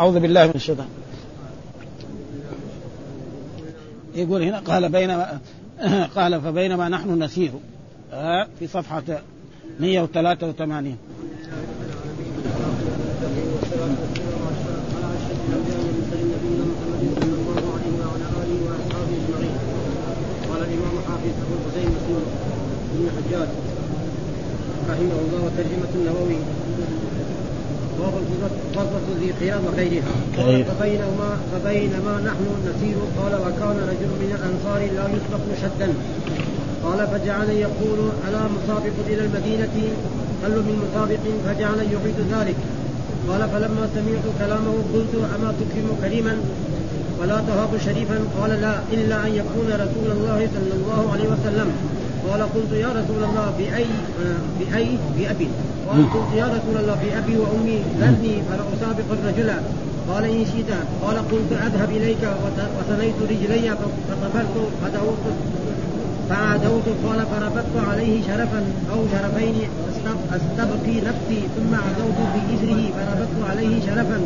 أعوذ بالله من الشيطان. يقول هنا قال بينما قال فبينما نحن نسير. آه، في صفحة 183 قال الإمام حافظ أبو الحسين بن حجاج رحمه الله وترجمه النووي. الفرضة ذي قيام وغيرها. قال فبينما فبينما نحن نسير. قال وكان رجل من الأنصار لا يسبق شدا. قال فجعل يقول ألا مسابق إلى المدينة؟ هل من مسابق فجعل يعيد ذلك. قال فلما سمعت كلامه قلت أما تكرم كريما؟ ولا تهاب شريفا؟ قال لا إلا أن يكون رسول الله صلى الله عليه وسلم. قال قلت يا رسول الله بأي بأي بأبي. قال قلت يا رسول الله بأبي وأمي ذرني فلاسابق الرجل. قال إن شئت. قال قلت أذهب إليك وثنيت رجلي فطفلت فدعوت فعادوت قال فربطت عليه شرفا أو شرفين أستبقي نفسي ثم عدوت بإزره فربطت عليه شرفا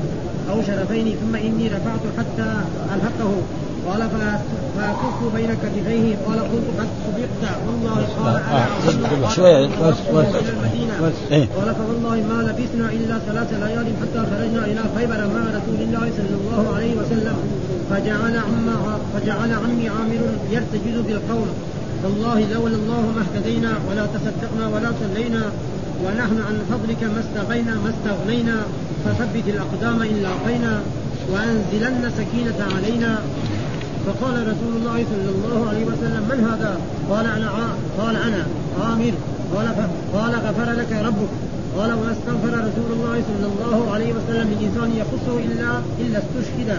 أو شرفين ثم إني رفعت حتى ألحقه. قال فاكف بين كتفيه. قال قلت قد سبقت والله قال أنا شوية بس بس. قال فوالله ما لبثنا إلا ثلاث ليال حتى خرجنا إلى خيبر مع رسول الله صلى الله عليه وسلم. فجعل عم فجعل عمي عامر يرتجز بالقول والله لولا الله ما اهتدينا ولا تصدقنا ولا صلينا ونحن عن فضلك ما استغينا ما استغنينا. فثبت الأقدام إن لاقينا وأنزلن سكينه علينا. فقال رسول الله صلى الله عليه وسلم من هذا؟ قال أنا قال أنا عامر. قال قال غفر لك ربك. قال وما استغفر رسول الله صلى الله عليه وسلم من انسان يخصه إلا إلا استشهد.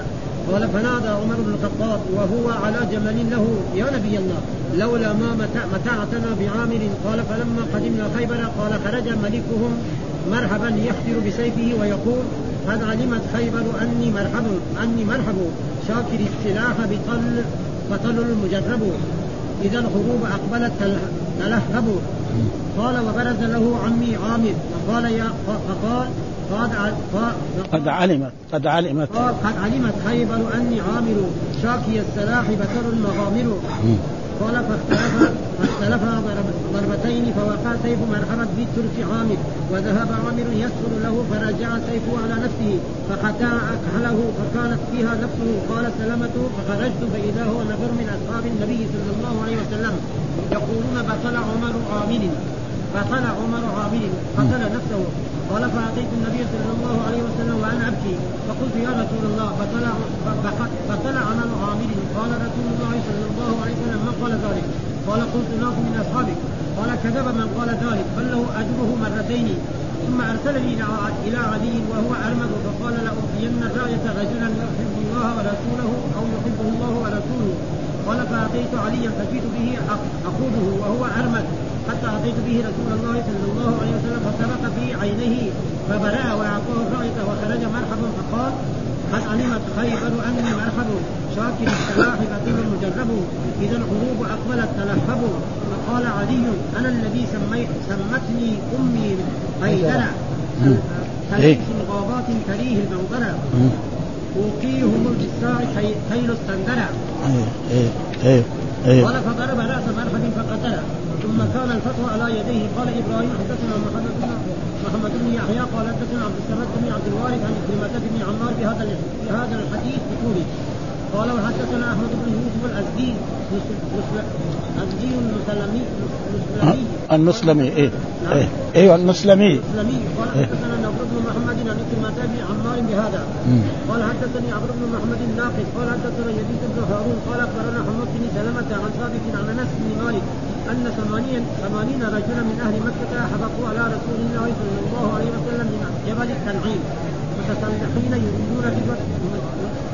قال فنادى عمر بن الخطاب وهو على جمل له يا نبي الله لولا ما متعتنا بعامر. قال فلما قدمنا خيبر قال خرج ملكهم مرحبا يحفر بسيفه ويقول قد علمت خيبر أني مرحب أني مرحب شاكر السلاح بطل بطل المجرب. إذا الحروب أقبلت تلهب. قال وبرز له عمي عامر. فقال يا فقال قد قد علمت قد علمت. قد علمت خيبر أني عامر. شاكي السلاح بتر مغامر قال فاختلف ضربتين فوقع سيف مرحبا بالترك عامر وذهب عامر يسر له فرجع سيفه على نفسه فقطع أكحله فكانت فيها نفسه قال سلمته فخرجت فإذا هو نفر من أصحاب النبي صلى الله عليه وسلم يقولون بطل عمر عامر. بطل عمر عامر قتل نفسه قال فاتيت النبي صلى الله عليه وسلم وأنا أبكي. فقلت يا رسول الله بطل بطل عمل عامل قال رسول الله صلى الله عليه وسلم من قال ذلك؟ قال قلت ناس من أصحابك. قال كذب من قال ذلك بل له أجره مرتين. ثم ارسلني إلى علي وهو ارمد فقال لأعطين الرايه رجلا يحب الله ورسوله أو يحبه الله ورسوله. قال فاتيت عليا فجئت به اخوذه وهو ارمد حتى اتيت به رسول الله صلى الله عليه وسلم فسبق في عينيه فبرا وأعطاه الرايه وخرج مرحبا فقال قد علمت خيبر أني مرحب شاكر السلاح بطير مجرب إذا الحروب اقبلت تلهب فقال علي أنا الذي سميت سمتني أمي قيدنا كليس غابات كريه المنظر أوقيهم بالساع خيل السندرة. قال فضرب رأس مرحب فقتله. ثم كان الفتوى على يديه. قال إبراهيم حدثنا محمد بن محمد بن يحيى قال حدثنا عبد الصمد بن عبد الوارث عن كلمة بن عمار بهذا بهذا الحديث بطوله. قال وحدثنا أحمد بن يوسف الأزدي الأزدي المسلمي المسلمي. إيه إيه أيوه المسلمي المسلمي قال حدثنا نضر بن محمد عن كلمة بن عمار بهذا. قال حدثني عمرو بن محمد الناقد قال حدثنا يزيد بن هارون. قال أخبرنا محمد بن سلمة عن ثابت عن أنس بن مالك أن ثمانين ثمانين رجلا من أهل مكة حبقوا على رسول الله صلى الله عليه وسلم من جبل التنعيم متسلحين يريدون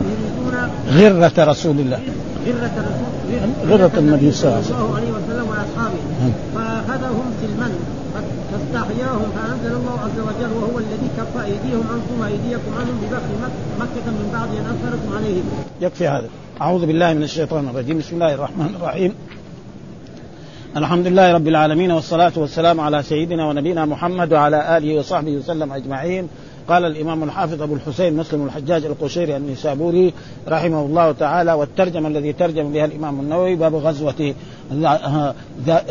يريدون غرة رسول الله غرة رسول غرة النبي صلى الله عليه وسلم وأصحابه فأخذهم سلما فاستحياهم فأنزل الله عز وجل وهو الذي كف أيديهم عنكم وأيديكم عنهم ببخل مكة من بعد أن اثركم عليهم. يكفي هذا. أعوذ بالله من الشيطان الرجيم، بسم الله الرحمن الرحيم. الحمد لله رب العالمين والصلاة والسلام على سيدنا ونبينا محمد وعلى آله وصحبه وسلم أجمعين قال الإمام الحافظ أبو الحسين مسلم الحجاج القشيري النسابوري رحمه الله تعالى والترجمة الذي ترجم بها الإمام النووي باب غزوة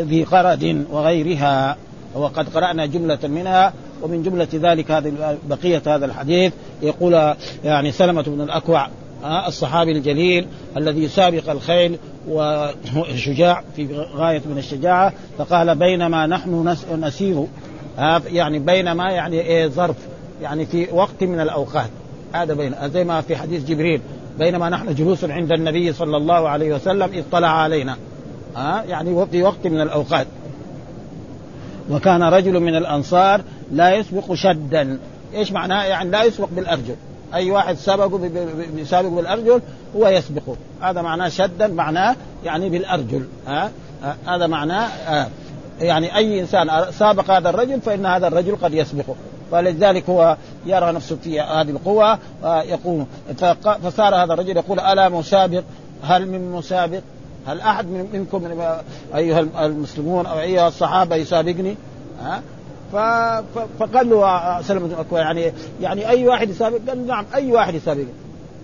ذي قرد وغيرها. وقد قرأنا جملة منها ومن جملة ذلك هذه بقية هذا الحديث. يقول يعني سلمة بن الأكوع الصحابي الجليل الذي يسابق الخيل وشجاع في غاية من الشجاعة فقال بينما نحن نسير. يعني بينما يعني إيه ظرف. يعني في وقت من الأوقات. هذا بين زي ما في حديث جبريل بينما نحن جلوس عند النبي صلى الله عليه وسلم اطلع علينا. ها؟ يعني في وقت من الأوقات. وكان رجل من الأنصار لا يسبق شدا. إيش معناه؟ يعني لا يسبق بالأرجل. أي واحد سبقه بيسابق بالأرجل هو يسبقه. هذا معناه شدا معناه يعني بالأرجل. ها؟ هذا معناه آه. يعني أي إنسان سابق هذا الرجل فإن هذا الرجل قد يسبقه. فلذلك هو يرى نفسه في هذه القوة يقول فصار هذا الرجل يقول ألا مسابق؟ هل من مسابق؟ هل أحد منكم أيها المسلمون أو أيها الصحابة يسابقني؟ ها؟ فقال له سلمة بن يعني يعني أي واحد يسابق؟ قال نعم أي واحد يسابقني.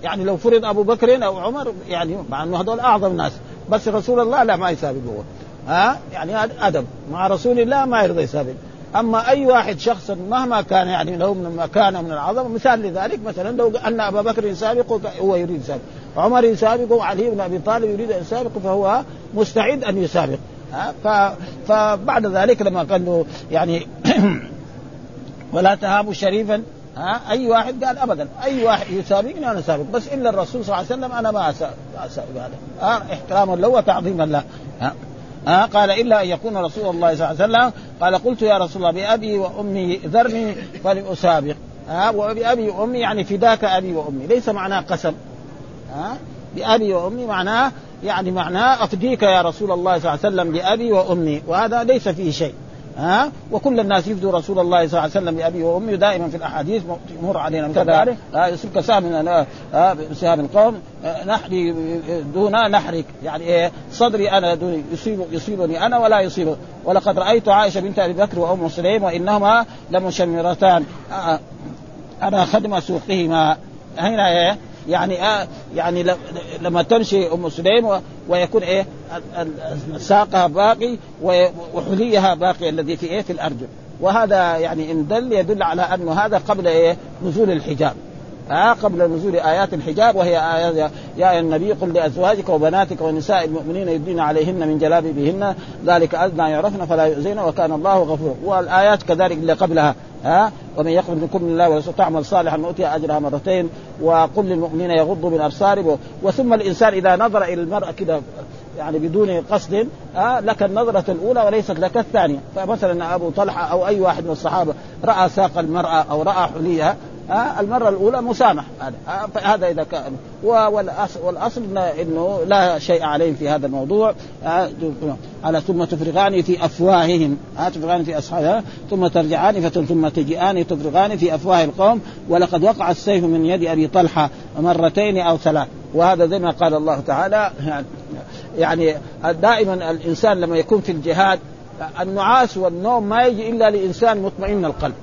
يعني لو فرض أبو بكر أو عمر يعني مع أنه هذول أعظم الناس بس رسول الله لا ما يسابق هو ها؟ يعني هذا أدب. مع رسول الله ما يرضى يسابق. أما أي واحد شخص مهما كان يعني له من مكانه من العظمه مثال لذلك مثلا لو أن أبا بكر يسابقه هو يريد يسابق عمر يسابقه وعلي بن أبي طالب يريد أن يسابقه فهو مستعد أن يسابق. فبعد ذلك لما له يعني ولا تهابوا شريفا ها؟ أي واحد قال ابدا أي واحد يسابقني أنا سابق بس إلا الرسول صلى الله عليه وسلم أنا ما اسابق هذا. إحتراما له وتعظيما له. ها؟ قال إلا أن يكون رسول الله صلى الله عليه وسلم. قال قلت يا رسول الله بأبي وأمي ذرني فلأسابق. ها؟ وبأبي وأمي يعني فداك أبي وأمي. ليس معناه قسم. ها؟ بأبي وأمي معناه يعني معناه أفديك يا رسول الله صلى الله عليه وسلم بابي وأمي. وهذا ليس فيه شيء. ها؟ وكل الناس يفدوا رسول الله صلى الله عليه وسلم بابي وامي دائما في الأحاديث تمر علينا يصير كسام من سهام القوم. نحري دون نحرك. يعني إيه؟ صدري أنا دون يصيب يصيبني أنا ولا يصيبه ولقد رأيت عائشة بنت أبي بكر وأم سليم وإنهما لمشمرتان. أنا خدم سوقهما. هنا إيه؟ يعني آه يعني لما تمشي أم سليم ويكون إيه؟ ساقها باقي وحليها باقي الذي في إيه؟ في الأرجل. وهذا يعني إن دل يدل على أنه هذا قبل إيه؟ نزول الحجاب. آه قبل نزول آيات الحجاب وهي آيات يا النبي قل لأزواجك وبناتك ونساء المؤمنين يدين عليهن من جلابيبهن ذلك أدنى يعرفن فلا يؤذين وكان الله غفورا. والآيات كذلك اللي قبلها. ها؟ ومن يقبل منكم من الله ورسوله تعمل صالحا نؤتي أجرها مرتين وقل للمؤمنين يغضوا من أبصارهم. وثم الإنسان إذا نظر إلى المرأة كده يعني بدون قصد آه لك النظرة الأولى وليست لك الثانية. فمثلا أبو طلحة أو أي واحد من الصحابة رأى ساق المرأة أو رأى حليها آه المرة الأولى مسامح هذا آه فهذا إذا كان. والأصل, والأصل إنه لا شيء عليهم في هذا الموضوع. آه على ثم تفرغان في أفواههم. آه تفرغان في أصحابها ثم ترجعان ثم تجيئان تفرغان في أفواه القوم. ولقد وقع السيف من يد أبي طلحة مرتين أو ثلاث. وهذا زي ما قال الله تعالى. يعني دائما الإنسان لما يكون في الجهاد النعاس والنوم ما يجي إلا لإنسان مطمئن القلب.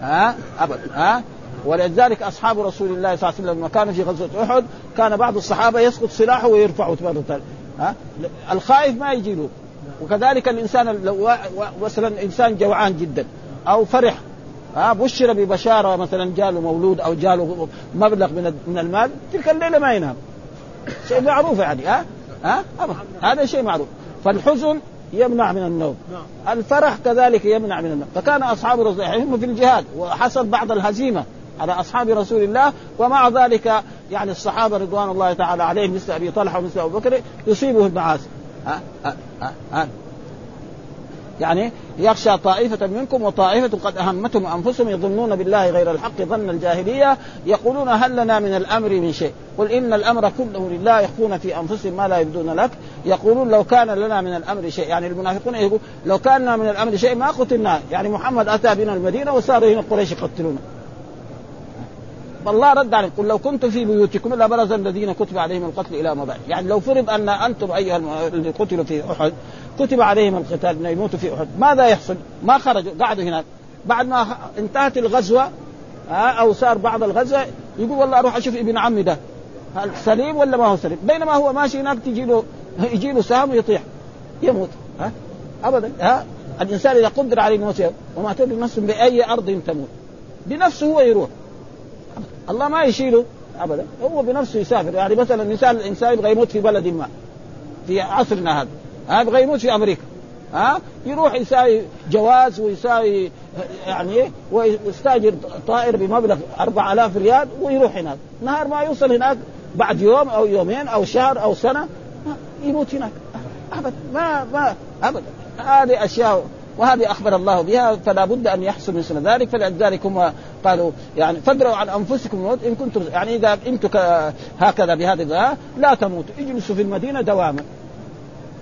ها؟ ابدا ها؟ ولذلك أصحاب رسول الله صلى الله عليه وسلم لما كانوا في غزوة أحد كان بعض الصحابة يسقط سلاحه ويرفعه مره ها؟ الخائف ما يجي له. وكذلك الإنسان لو مثلا إنسان جوعان جدا أو فرح ها؟ بشر ببشارة مثلا جاله مولود أو جاله مبلغ من من المال تلك الليلة ما ينام. شيء معروف يعني ها؟ ها؟ هذا شيء معروف. فالحزن يمنع من النوم نعم. الفرح كذلك يمنع من النوم فكان أصحاب رسول الله هم في الجهاد وحصل بعض الهزيمة على أصحاب رسول الله ومع ذلك يعني الصحابة رضوان الله تعالى عليهم مثل أبي طلحة ومثل أبو بكر يصيبه المعاصي. يعني يخشى طائفة منكم وطائفة قد أهمتهم أنفسهم يظنون بالله غير الحق ظن الجاهلية يقولون هل لنا من الأمر من شيء؟ قل إن الأمر كله لله يخفون في أنفسهم ما لا يبدون لك. يقولون لو كان لنا من الأمر شيء. يعني المنافقون يقول لو كان لنا من الأمر شيء ما قتلنا. يعني محمد أتى بنا المدينة وصار هنا قريش يقتلونا فالله رد عليهم قل لو كنتم في بيوتكم لبرز الذين كتب عليهم القتل إلى مضاجع يعني لو فرض أن أنتم أيها الذين قتلوا في أحد كتب عليهم القتال ان يموتوا في أحد. ماذا يحصل؟ ما خرجوا قعدوا هناك. بعد ما انتهت الغزوة ها أو صار بعض الغزه يقول والله أروح أشوف ابن عمي ده. هل سليم ولا ما هو سليم؟ بينما هو ماشي هناك تجي له يجي له سهم ويطيح. يموت. ها؟ ابدا. ها؟ الإنسان إذا قدر عليه الموت وما تدري نفس بأي أرض تموت. بنفسه هو يروح. الله ما يشيله. ابدا. هو بنفسه يسافر. يعني مثلا مثال الإنسان يبغى يموت في بلد ما في عصرنا هذا. ها؟ يبغى يموت في أمريكا ها؟ يروح يساوي جواز ويساوي يعني؟ ويستاجر طائر بمبلغ 4000 ريال ويروح هناك. نهار ما يوصل هناك بعد يوم أو يومين أو شهر أو سنة يموت هناك. ابدا ما ما ابدا هذه أشياء وهذه أخبر الله بها فلا بد أن يحصل مثل ذلك. فلذلك هم قالوا يعني فادروا عن أنفسكم الموت إن كنتم يعني إذا أنتم هكذا بهذا لا تموتوا. اجلسوا في المدينة دواما.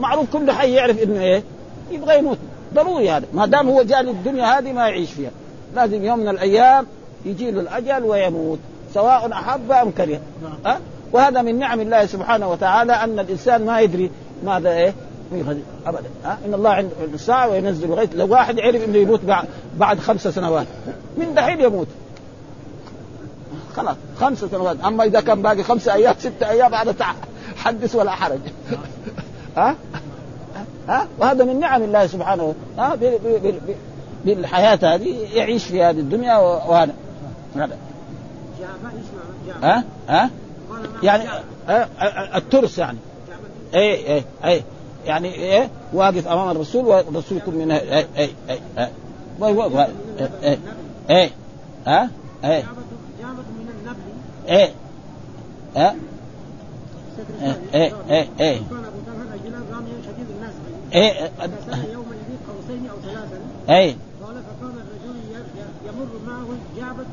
معروف كل حي يعرف إنه إيه؟ يبغى يموت. ضروري هذا. ما دام هو جاء للدنيا هذه ما يعيش فيها. لازم يوم من الأيام يجي له الأجل ويموت. سواء أحب أم كره. أه؟ وهذا من نعم الله سبحانه وتعالى أن الإنسان ما يدري ماذا إيه؟ ابدا. ها؟ إن الله عند الساعة وينزل الغيث. لو واحد عرف إنه يموت بعد خمس سنوات. من دحين يموت. خلاص. خمس سنوات. أما إذا كان باقي خمسة أيام ستة أيام هذا حدث ولا حرج. ها؟ ها؟ وهذا من نعم الله سبحانه. ها؟ بالحياة هذه يعيش في هذه الدنيا وهذا. هذا. ها؟ ها؟ يعني الترس يعني. اي اي اي يعني إيه؟ واقف أمام الرسول والرسول يكون من اي اي اي اي اي ها؟ اي اي ها؟ إيه إيه إيه. إيه يومئذ قوسين أو ثلاثا إيه. قال فكان الرجل يمر معه جعبة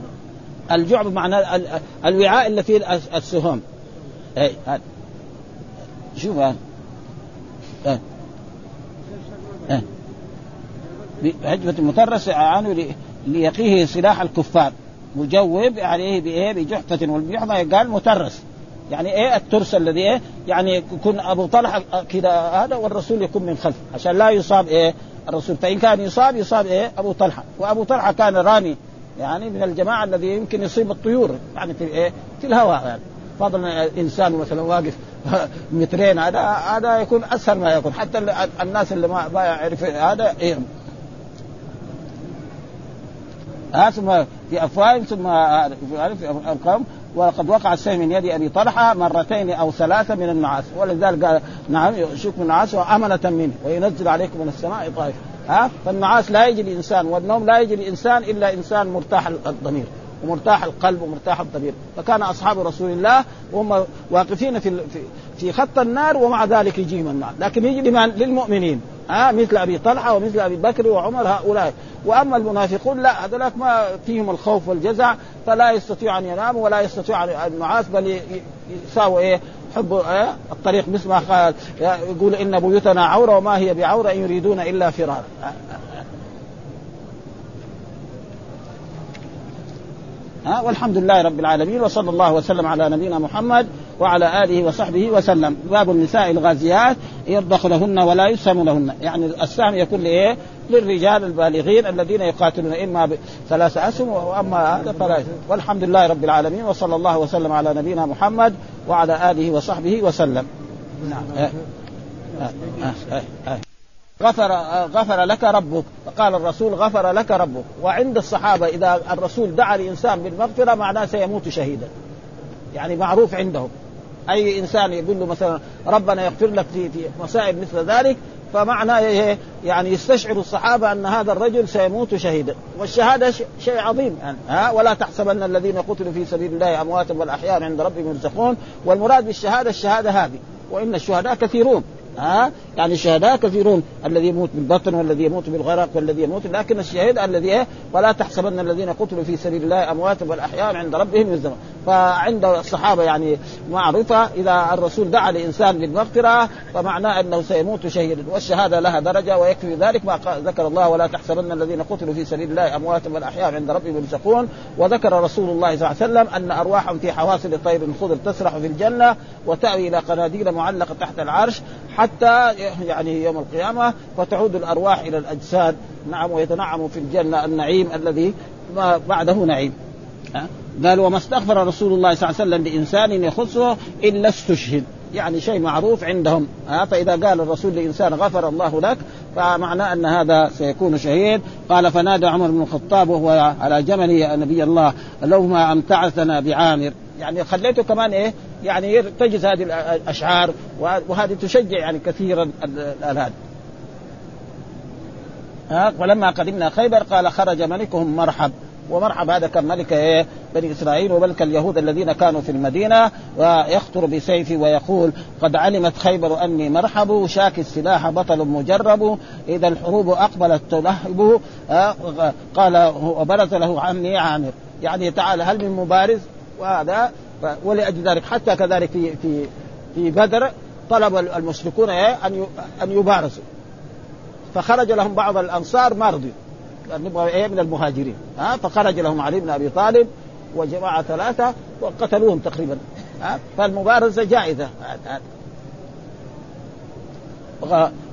الجعب معناه الوعاء اللي فيه السهام. إيه هذا. شوف هذا. إيه. إيه. بعجبة المترس عنه ليقيه سلاح الكفار. مجوب عليه بإيه؟ بجحفة والجحفة قال مترس يعني إيه الترس الذي إيه؟ يعني يكون أبو طلحة كذا هذا والرسول يكون من خلف. عشان لا يصاب إيه؟ الرسول. فإن كان يصاب يصاب إيه؟ أبو طلحة. وأبو طلحة كان رامي يعني من الجماعة الذي يمكن يصيب الطيور يعني في إيه؟ في الهواء يعني. فضلا انسان مثلا واقف مترين هذا هذا يكون أسهل ما يكون. حتى الناس اللي ما ما يعرف هذا إيه؟ ثم في أفواههم ثم في أرقام. وقد وقع السهم من يد أبي طلحة مرتين أو ثلاثة من النعاس. ولذلك قال نعم يشوك من النعاس وأمنة منه وينزل عليكم من السماء طائف. ها؟ فالنعاس لا يجي الإنسان والنوم لا يجي الإنسان إلا إنسان مرتاح الضمير ومرتاح القلب ومرتاح الضمير. فكان أصحاب رسول الله وهم واقفين في في خط النار ومع ذلك يجيهم النار. لكن يجي لمن للمؤمنين. ها مثل أبي طلحة ومثل أبي بكر وعمر هؤلاء. وأما المنافقون لا هذولاك ما فيهم الخوف والجزع فلا يستطيع أن يناموا ولا يستطيع النعاس بل يساووا إيه؟ حب إيه؟ الطريق مثل ما قال يقول إن بيوتنا عورة وما هي بعورة إن يريدون إلا فرار ها والحمد لله رب العالمين وصلى الله وسلم على نبينا محمد وعلى آله وصحبه وسلم باب النساء الغازيات يرضخ لهن ولا يسهم لهن يعني السهم يكون لإيه؟ للرجال البالغين الذين يقاتلون إما بثلاث أسهم واما هذا فلا والحمد لله رب العالمين وصلى الله وسلم على نبينا محمد وعلى آله وصحبه وسلم نعم آه. آه. آه. آه. غفر غفر لك ربك. فقال الرسول غفر لك ربك. وعند الصحابة إذا الرسول دعا لانسان بالمغفرة معناه سيموت شهيدا. يعني معروف عندهم. أي إنسان يقول له مثلا ربنا يغفر لك في في مصائب مثل ذلك فمعنى إيه؟ يعني يستشعر الصحابة أن هذا الرجل سيموت شهيدا. والشهادة شيء عظيم يعني ها؟ ولا تحسبن الذين قتلوا في سبيل الله أمواتا والاحياء عند ربهم يرزقون. والمراد بالشهادة الشهادة هذه. وإن الشهداء كثيرون. ها يعني الشهداء كثيرون الذي يموت بالبطن والذي يموت بالغرق والذي يموت لكن الشهيد الذي إيه؟ ولا تحسبن الذين قتلوا في سبيل الله أموات بل أحياء عند ربهم يرزقون فعند الصحابة يعني معروفه إذا الرسول دعا لإنسان بالمغفره فمعناه أنه سيموت شهيدا والشهادة لها درجة ويكفي ذلك ما ذكر الله ولا تحسبن الذين قتلوا في سبيل الله اموات بل احياء عند ربهم يرزقون وذكر رسول الله صلى الله عليه وسلم أن أرواحهم في حواصل طير خضر تسرح في الجنة وتأوي إلى قناديل معلقة تحت العرش حتى يعني يوم القيامة فتعود الأرواح إلى الأجساد. نعم ويتنعم في الجنة النعيم الذي ما بعده نعيم. قال وما استغفر رسول الله صلى الله عليه وسلم لإنسان يخصه إلا استشهد. يعني شيء معروف عندهم. ها فإذا قال الرسول لإنسان غفر الله لك فمعناه أن هذا سيكون شهيد. قال فنادى عمر بن الخطاب وهو على جمل يا نبي الله لو ما امتعتنا بعامر. يعني خليته كمان إيه؟ يعني تجد هذه الأشعار وهذه تشجع يعني كثيرا هذا ها ولما قدمنا خيبر قال خرج ملكهم مرحب. ومرحب هذا كان ملك إيه؟ بني إسرائيل وملك اليهود الذين كانوا في المدينة ويخطر بسيفه ويقول قد علمت خيبر أني مرحب شاك السلاح بطل مجرب إذا الحروب أقبلت تلهبه قال وبرز له عمي عامر. يعني تعالى هل من مبارز؟ وهذا ولأجل ذلك حتى كذلك في في في بدر طلب المشركون أن أن يبارزوا. فخرج لهم بعض الأنصار ما رضيوا نبغى إيه من المهاجرين. ها فخرج لهم علي بن أبي طالب وجماعة ثلاثة وقتلوهم تقريبا. ها فالمبارزة جائزة.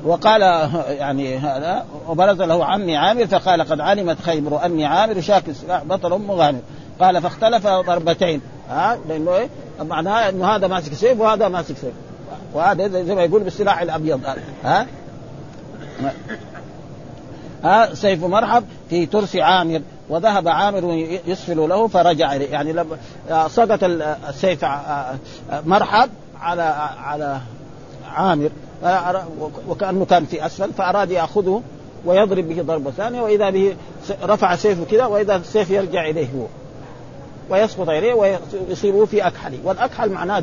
وقال يعني هذا وبرز له عمي عامر فقال قد علمت خيبر اني عامر شاك السلاح بطل مغامر قال فاختلف ضربتين. ها لأنه إيه؟ معناها إنه هذا ماسك سيف وهذا ماسك سيف. وهذا زي ما يقول بالسلاح الأبيض. ها؟ ها سيف مرحب في ترس عامر. وذهب عامر يسفل له فرجع إليه. يعني لما سقط السيف مرحب على على عامر. وكأنه كان في أسفل فأراد يأخذه ويضرب به ضربة ثانية. وإذا به رفع سيفه كذا وإذا السيف يرجع إليه هو ويسقط إليه ويصيبه في اكحله والأكحل معناه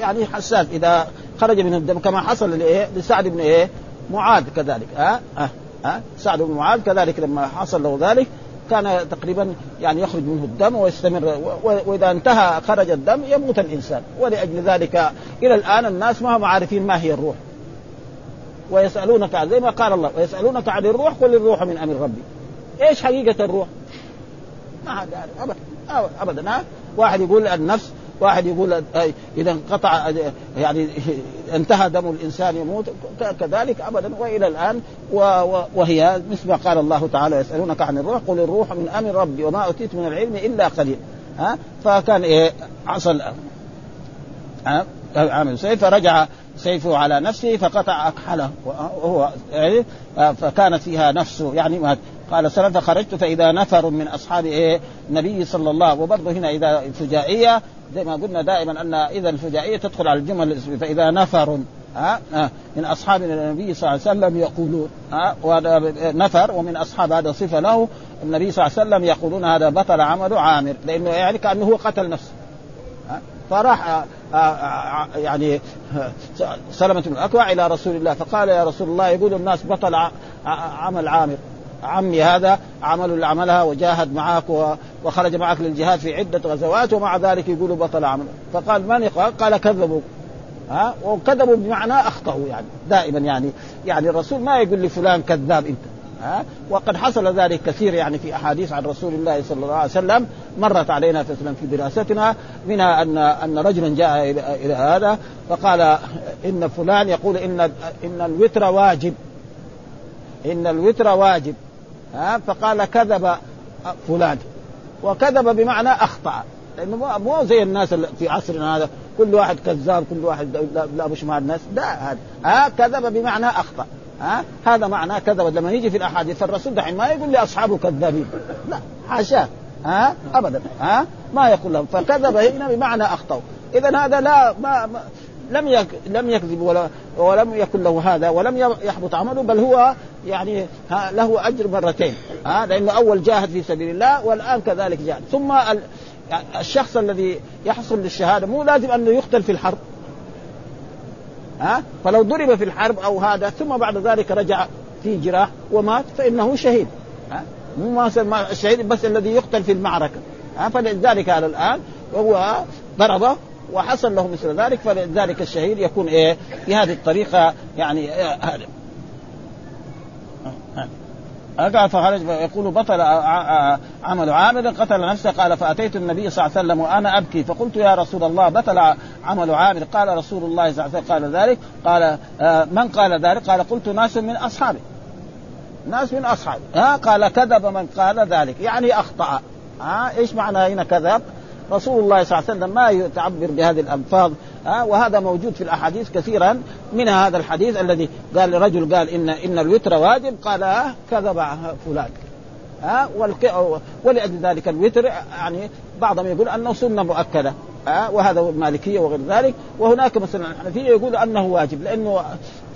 يعني حساس. إذا خرج من الدم كما حصل لسعد بن إيه؟ معاذ كذلك. ها؟ أه؟ أه؟ أه؟ سعد بن معاذ كذلك لما حصل له ذلك كان تقريبا يعني يخرج منه الدم ويستمر وإذا انتهى خرج الدم يموت الإنسان ولأجل ذلك إلى الآن الناس ما هم عارفين ما هي الروح ويسألونك عن زي ما قال الله ويسألونك عن الروح قل الروح من أمر ربي إيش حقيقة الروح؟ ما حد يعرف ابدا ابدا ها واحد يقول النفس واحد يقول إذا انقطع يعني انتهى دم الإنسان يموت كذلك ابدا وإلى الآن وهي مثل ما قال الله تعالى يسألونك عن الروح قل الروح من أمر ربي وما أوتيت من العلم إلا قليل. ها؟ فكان إيه؟ ها؟ عامل سيف فرجع سيفه على نفسه فقطع أكحله وهو يعني فكانت فيها نفسه يعني ما قال سلم فخرجت فإذا نفر من أصحاب إيه؟ النبي صلى الله وبرضه هنا إذا فجائيه زي ما قلنا دائما أن إذا الفجائية تدخل على الجمل فإذا نفر ها من أصحاب النبي صلى الله عليه وسلم يقولون ها نفر ومن أصحاب هذا صفة له النبي صلى الله عليه وسلم يقولون هذا بطل عمل عامر لأنه يعني كانه هو قتل نفسه فراح يعني سلمة بن الأكوع إلى رسول الله فقال يا رسول الله يقول الناس بطل عمل عامر. عمي هذا عمل عملها وجاهد معك وخرج معك للجهاد في عدة غزوات ومع ذلك يقولوا بطل عمل فقال من قال قال كذبوا. ها؟ وكذبوا بمعنى أخطأوا يعني. دائما يعني يعني الرسول ما يقول لفلان كذاب أنت. ها؟ وقد حصل ذلك كثير يعني في أحاديث عن رسول الله صلى الله عليه وسلم مرت علينا في دراستنا منها ان أن رجلا جاء إلى, هذا فقال إن فلان يقول ان إن الوتر واجب. إن الوتر واجب. ها فقال كذب فلان. وكذب بمعنى أخطأ. لأنه مو زي الناس في عصرنا هذا. كل واحد كذاب كل واحد لا مش مع الناس لا هذا ها كذب بمعنى أخطأ. ها هذا معناه كذب. لما يجي في الأحاديث فالرسول دحين ما يقول لأصحابه كذابين. لا حاشاه ها ابدا. ها ما يقول لهم. فكذب هنا بمعنى اخطاوا اذا هذا لا ما, ما لم لم يكذب ولا ولم يكن له هذا ولم يحبط عمله بل هو يعني له أجر مرتين. ها لأنه أول جاهد في سبيل الله والآن كذلك جاهد. ثم الشخص الذي يحصل للشهادة مو لازم أنه يقتل في الحرب. ها فلو ضرب في الحرب أو هذا ثم بعد ذلك رجع في جراح ومات فإنه شهيد. ها مو ما الشهيد بس الذي يقتل في المعركة. ها فلذلك هذا الآن وهو ضربه وحصل له مثل ذلك فلذلك الشهيد يكون إيه؟ بهذه الطريقة يعني هذا قال فخرج يقول بطل عمل عامر قتل نفسه قال فأتيت النبي صلى الله عليه وسلم وأنا أبكي فقلت يا رسول الله بطل عمل عامر قال رسول الله صلى الله عليه وسلم قال ذلك؟ قال من قال ذلك؟ قال قلت ناس من أصحابي. ناس من أصحابي. ها قال كذب من قال ذلك. يعني أخطأ. ها إيش معنى هنا كذب؟ رسول الله صلى الله عليه وسلم ما يتعبر بهذه الألفاظ ها وهذا موجود في الأحاديث كثيرا. منها هذا الحديث الذي قال رجل قال إن إن الوتر واجب قال آه كذب فلان. ها ولأجل ذلك الوتر يعني بعضهم يقول أنه سنة مؤكدة. ها وهذا المالكية وغير ذلك. وهناك مثلا الحنفية يقول أنه واجب لأنه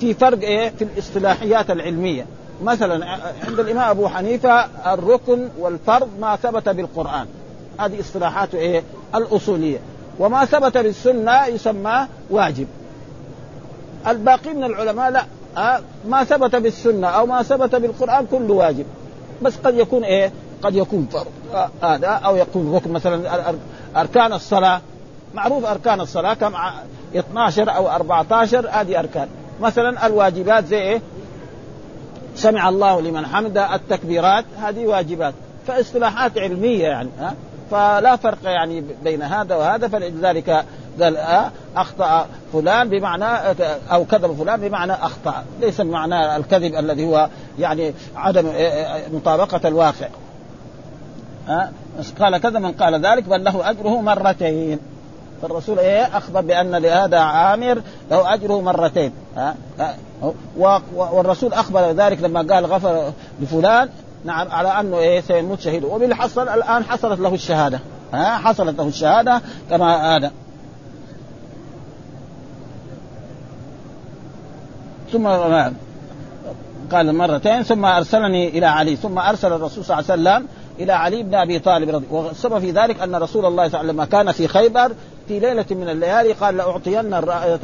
في فرق إيه في الاصطلاحيات العلمية. مثلا عند الإمام أبو حنيفة الركن والفرض ما ثبت بالقرآن. هذه اصطلاحات إيه؟ الأصولية. وما ثبت بالسنه يسمى واجب. الباقي من العلماء لا. أه ما ثبت بالسنه أو ما ثبت بالقران كله واجب. بس قد يكون إيه؟ قد يكون فرض. هذا أه أو يكون ركن مثلا أركان الصلاة. معروف أركان الصلاة كم؟ 12 أو 14 هذه أركان. مثلا الواجبات زي إيه؟ سمع الله لمن حمده التكبيرات هذه واجبات. فاصطلاحات علمية يعني ها؟ فلا فرق يعني بين هذا وهذا فلذلك قال آه أخطأ فلان بمعنى أو كذب فلان بمعنى أخطأ ليس بمعنى الكذب الذي هو يعني عدم مطابقة الواقع آه قال كذا من قال ذلك بل له أجره مرتين فالرسول إيه أخبر بأن لهذا عامر له أجره مرتين ها؟ والرسول أخبر ذلك لما قال غفر لفلان نعم على أنه إيه سيموت شهيد وبالحصل الآن حصلت له الشهادة. ها حصلت له الشهادة كما هذا ثم قال مرتين ثم أرسلني إلى علي. ثم أرسل الرسول صلى الله عليه وسلم إلى علي بن أبي طالب رضي والسبب في ذلك أن رسول الله صلى الله عليه وسلم كان في خيبر في ليلة من الليالي قال لأعطين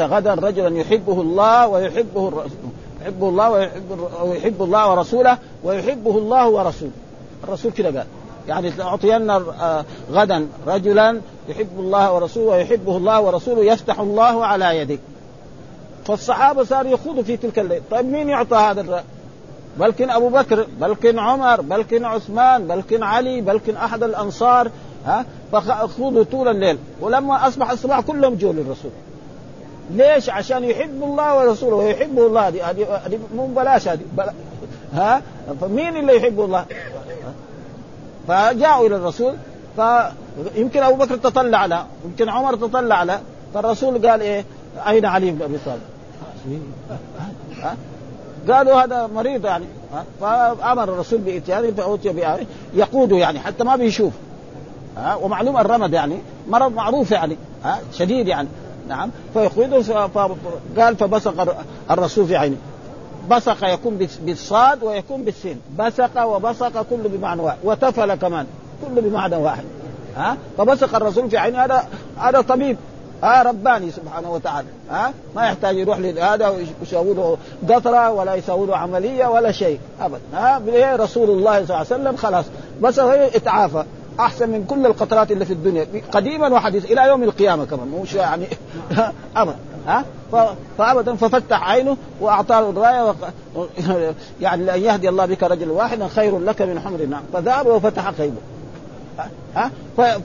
غدا رجلا يحبه الله ويحبه الرسول. يحبه الله ويحب, ويحب الله ورسوله ويحبه الله ورسوله. الرسول كذا قال يعني لاعطين غدا رجلا يحب الله ورسوله ويحبه الله ورسوله يفتح الله على يدك. فالصحابة صاروا يخوضوا في تلك الليل. طيب مين يعطى هذا الرأي؟ بلكن أبو بكر بلكن عمر بلكن عثمان بلكن علي بلكن أحد الأنصار ها؟ فخوضوا طول الليل. ولما أصبح الصباح كلهم جو للرسول. ليش؟ عشان يحب الله ورسوله ويحبه الله. هذه هذه مو بلاش هذه. ها؟ فمين اللي يحب الله؟ فجاءوا إلى الرسول. فيمكن أبو بكر تطلع له يمكن عمر تطلع له. فالرسول قال إيه؟ أين علي بن أبي طالب؟ قالوا هذا مريض يعني. فأمر الرسول باتيانه فاوتي بآية. يقوده يعني حتى ما بيشوف. ومعلوم الرمد يعني. مرض معروف يعني. ها؟ شديد يعني. نعم. فيقوده فقال فبصق الرسول في عينه. بصق يكون بالصاد ويكون بالسين. بصق وبصق كل بمعنى واحد. وتفل كمان. كل بمعنى واحد. ها؟ فبصق الرسول في عينه. هذا هذا طبيب. ها؟ رباني سبحانه وتعالى. ها؟ ما يحتاج يروح لهذا ويسوي له قطرة ولا يسوي له عملية ولا شيء. ابدا. ها؟ رسول الله صلى الله عليه وسلم. خلاص. بس هو إتعافى. أحسن من كل القطرات اللي في الدنيا. قديما وحديثا إلى يوم القيامة كمان. مش يعني ابدا. ها؟ فابدا ففتح عينه وأعطاه الرايه و... يعني لأن يهدي الله بك رجل واحدا خير لك من حمر. النعم فذهب وفتح خيبه. ها؟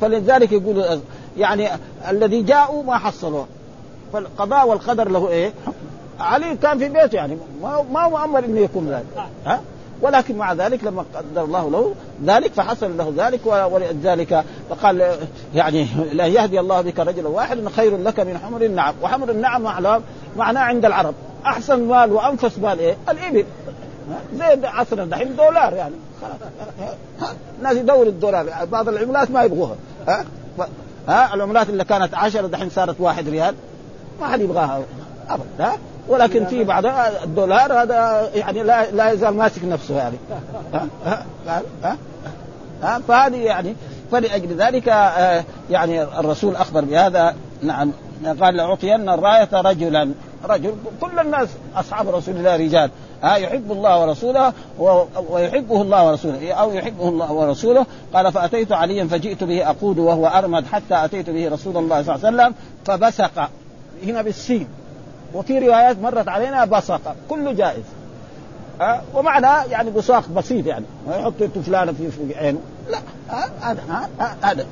فلذلك يقول يعني الذي جاءوا ما حصلوه فالقضاء والقدر له إيه؟ علي كان في بيته يعني ما ما مؤمر إنه يكون ذلك. ها؟ ولكن مع ذلك لما قدر الله له ذلك فحصل له ذلك ولذلك فقال يعني لا يهدي الله بك رجلا واحدا خير لك من حمر النعم. وحمر النعم معناه عند العرب. أحسن مال وأنفس مال إيه؟ الإبل. زي عصرنا دحين دولار يعني. خلاص الناس يدوروا الدولار. بعض العملات ما يبغوها. ها؟ ها؟ العملات اللي كانت 10 دحين صارت واحد ريال. ما حد يبغاها. ابدا ها؟ ولكن في بعض الدولار هذا يعني لا لا يزال ماسك نفسه يعني. ها؟ ها؟ ها, فهذه يعني فلأجل ذلك آه يعني الرسول أخبر بهذا. نعم. قال لأعطين الراية رجلا. رجل كل الناس أصحاب رسول الله رجال. ها؟ يحب الله ورسوله ويحبه الله ورسوله. أو يحبه الله ورسوله. قال فأتيت عليا فجئت به أقود وهو أرمد حتى أتيت به رسول الله صلى الله عليه وسلم فبسق. هنا بالسين. وفي روايات مرت علينا بصق كله جائز. ها؟ ومعنى يعني بصاق بسيط يعني ما يحط تفلانه في عينه. لا هذا هذا.